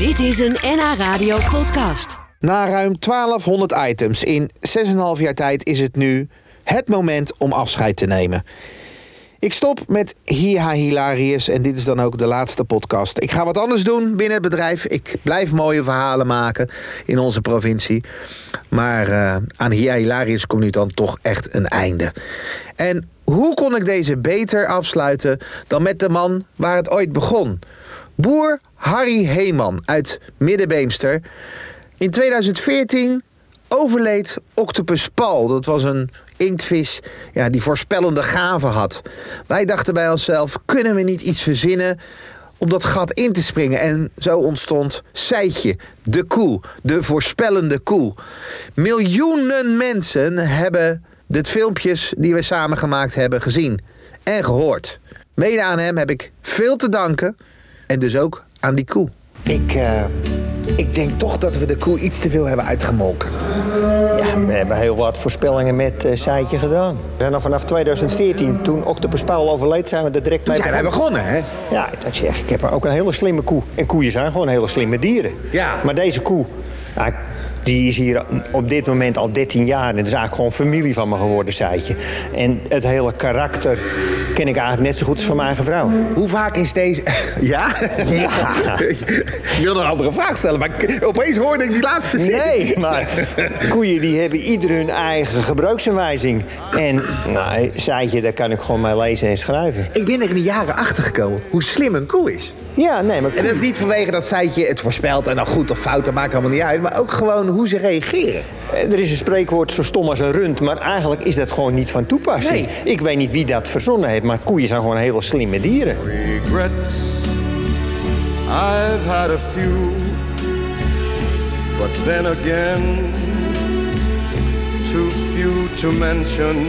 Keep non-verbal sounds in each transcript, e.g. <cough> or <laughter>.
Dit is een NH Radio podcast. Na ruim 1200 items in 6,5 jaar tijd is het nu het moment om afscheid te nemen. Ik stop met Hiha Hilarius en dit is dan ook de laatste podcast. Ik ga wat anders doen binnen het bedrijf. Ik blijf mooie verhalen maken in onze provincie. Maar uh, aan Hiha Hilarius komt nu dan toch echt een einde. En hoe kon ik deze beter afsluiten dan met de man waar het ooit begon? Boer Harry Heeman uit Middenbeemster. In 2014 overleed Octopus Paul. Dat was een inktvis ja, die voorspellende gaven had. Wij dachten bij onszelf, kunnen we niet iets verzinnen om dat gat in te springen? En zo ontstond Seitje, de koe, de voorspellende koe. Miljoenen mensen hebben de filmpjes die we samen gemaakt hebben gezien en gehoord. Mede aan hem heb ik veel te danken en dus ook aan die koe. Ik, uh, ik denk toch dat we de koe iets te veel hebben uitgemolken. Ja, we hebben heel wat voorspellingen met uh, Seitje gedaan. We zijn al vanaf 2014, toen Octopus Paul overleed, zijn we er direct mee begonnen. zijn we begonnen, hè? Ja, ik zeg, ik heb ook een hele slimme koe. En koeien zijn gewoon hele slimme dieren. Ja. Maar deze koe, die is hier op dit moment al 13 jaar. En dat is eigenlijk gewoon familie van me geworden, Seitje. En het hele karakter ken ik eigenlijk net zo goed als van mijn eigen vrouw. Hoe vaak is deze... <laughs> Ja? Ja. <laughs> ik wilde een andere vraag stellen, maar opeens hoorde ik die laatste zin. Nee, maar koeien die hebben ieder hun eigen gebruiksaanwijzing. En nou, Seitje, daar kan ik gewoon mee lezen en schrijven. Ik ben er in de jaren achter gekomen hoe slim een koe is. Ja, nee, maar... En dat is niet vanwege dat Seitje het voorspelt en dan goed of fout, dat maakt allemaal niet uit. Maar ook gewoon hoe ze reageren. Er is een spreekwoord zo stom als een rund, maar eigenlijk is dat gewoon niet van toepassing. Nee. Ik weet niet wie dat verzonnen heeft, maar koeien zijn gewoon hele slimme dieren. Regrets, I've had a few, but then again, too few to mention.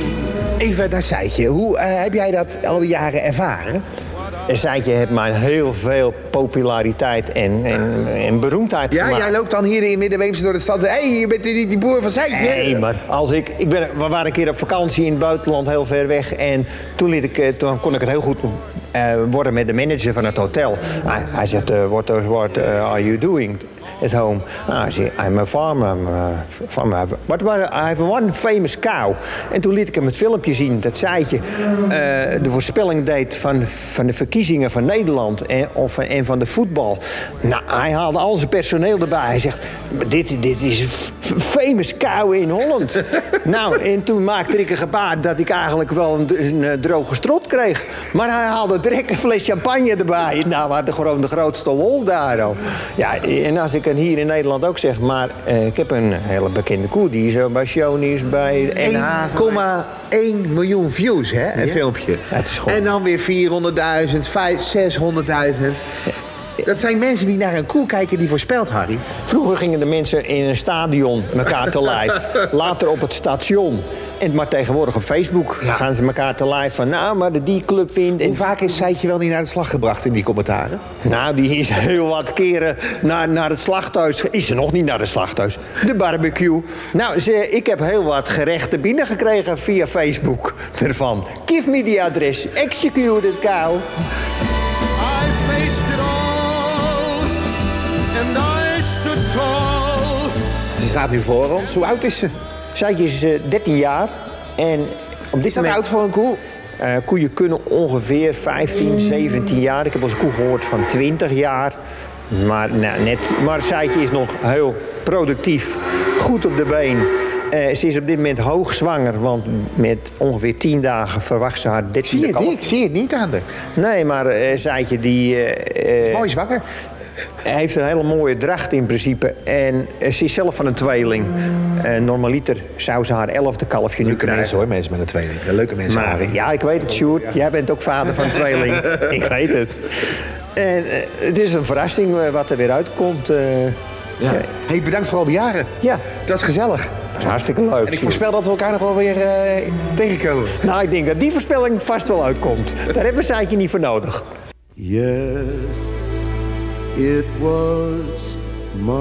Even naar Seitje, hoe uh, heb jij dat al die jaren ervaren? Zijtje heeft mij heel veel populariteit en, en, en beroemdheid ja, gemaakt. jij loopt dan hier in Middenweemse door de stad en hé, hey, je bent die, die boer van Zijtje. Nee, maar als ik, ik ben, we waren een keer op vakantie in het buitenland, heel ver weg. En toen, liet ik, eh, toen kon ik het heel goed uh, worden met de manager van het hotel. Hij, hij zegt, uh, what, what uh, are you doing at home? Ah, I I'm a farmer. I'm I have one famous cow. En toen liet ik hem het filmpje zien dat Zijtje de voorspelling deed van, van de verkiezingen van Nederland en, of, en van de voetbal. Nou, hij haalde al zijn personeel erbij. Hij zegt, dit, dit is famous cow in Holland. <laughs> nou, en toen maakte ik een gebaar dat ik eigenlijk wel een, een droge strot kreeg. Maar hij haalde direct een fles champagne erbij. Nou, we hadden gewoon de grootste lol daar. Al. Ja, en als ik het hier in Nederland ook zeg, maar eh, ik heb een hele bekende koe. Die is bij Shonies, bij NH. 1,1 miljoen views, hè, een Ja. filmpje. Is En dan weer 400.000, 600.000. Dat zijn mensen die naar een koe kijken die voorspelt, Harry. Vroeger gingen de mensen in een stadion elkaar te lijf. <laughs> Later op het station. En maar tegenwoordig op Facebook gaan ze elkaar te lijf van... nou, maar de die club vindt... En, Hoe vaak is Seitje wel niet naar de slag gebracht in die commentaren? nou, die is heel wat keren naar, naar het slachthuis. Is ze nog niet naar het slachthuis? De barbecue. Nou, ze, ik heb heel wat gerechten binnengekregen via Facebook ervan. Give me the address. Executed cow. I faced it all, and I stood tall. Ze staat nu voor ons. Hoe oud is ze? Zijtje is eh, 13 jaar. En op dit Is dat moment... oud voor een koe? Eh, koeien kunnen ongeveer 15, 17 jaar. Ik heb als koe gehoord van 20 jaar. Maar, nou, net, maar Saitje is nog heel productief, goed op de been. Eh, ze is op dit moment hoogzwanger, want met ongeveer 10 dagen verwacht ze haar 13e Zie je het niet? Ik zie het niet aan de. Nee, maar eh Saitje die, eh, eh, Mooi zwanger. Heeft een hele mooie dracht in principe. En ze is zelf van een tweeling. Eh normaliter zou ze haar elfde kalfje nu Leuke krijgen. mensen hoor, mensen met een tweeling. Ja, leuke mensen, Maar ja, ik weet het, Sjoerd. Jij bent ook vader van een tweeling. <laughs> ik weet het. En eh, het is een verrassing eh, wat er weer uitkomt. Ja. Hey, bedankt voor al die jaren. ja, Het was gezellig. dat is hartstikke leuk. En ik voorspel dat we elkaar nog wel weer tegenkomen. Nou, ik denk dat die voorspelling vast wel uitkomt. Daar hebben we Saatje niet voor nodig. Yes, it was my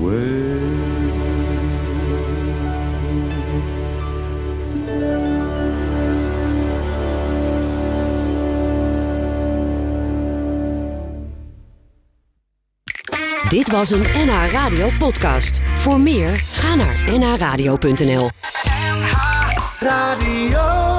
way. Dit was een NH Radio podcast. Voor meer, ga naar nhradio.nl NH Radio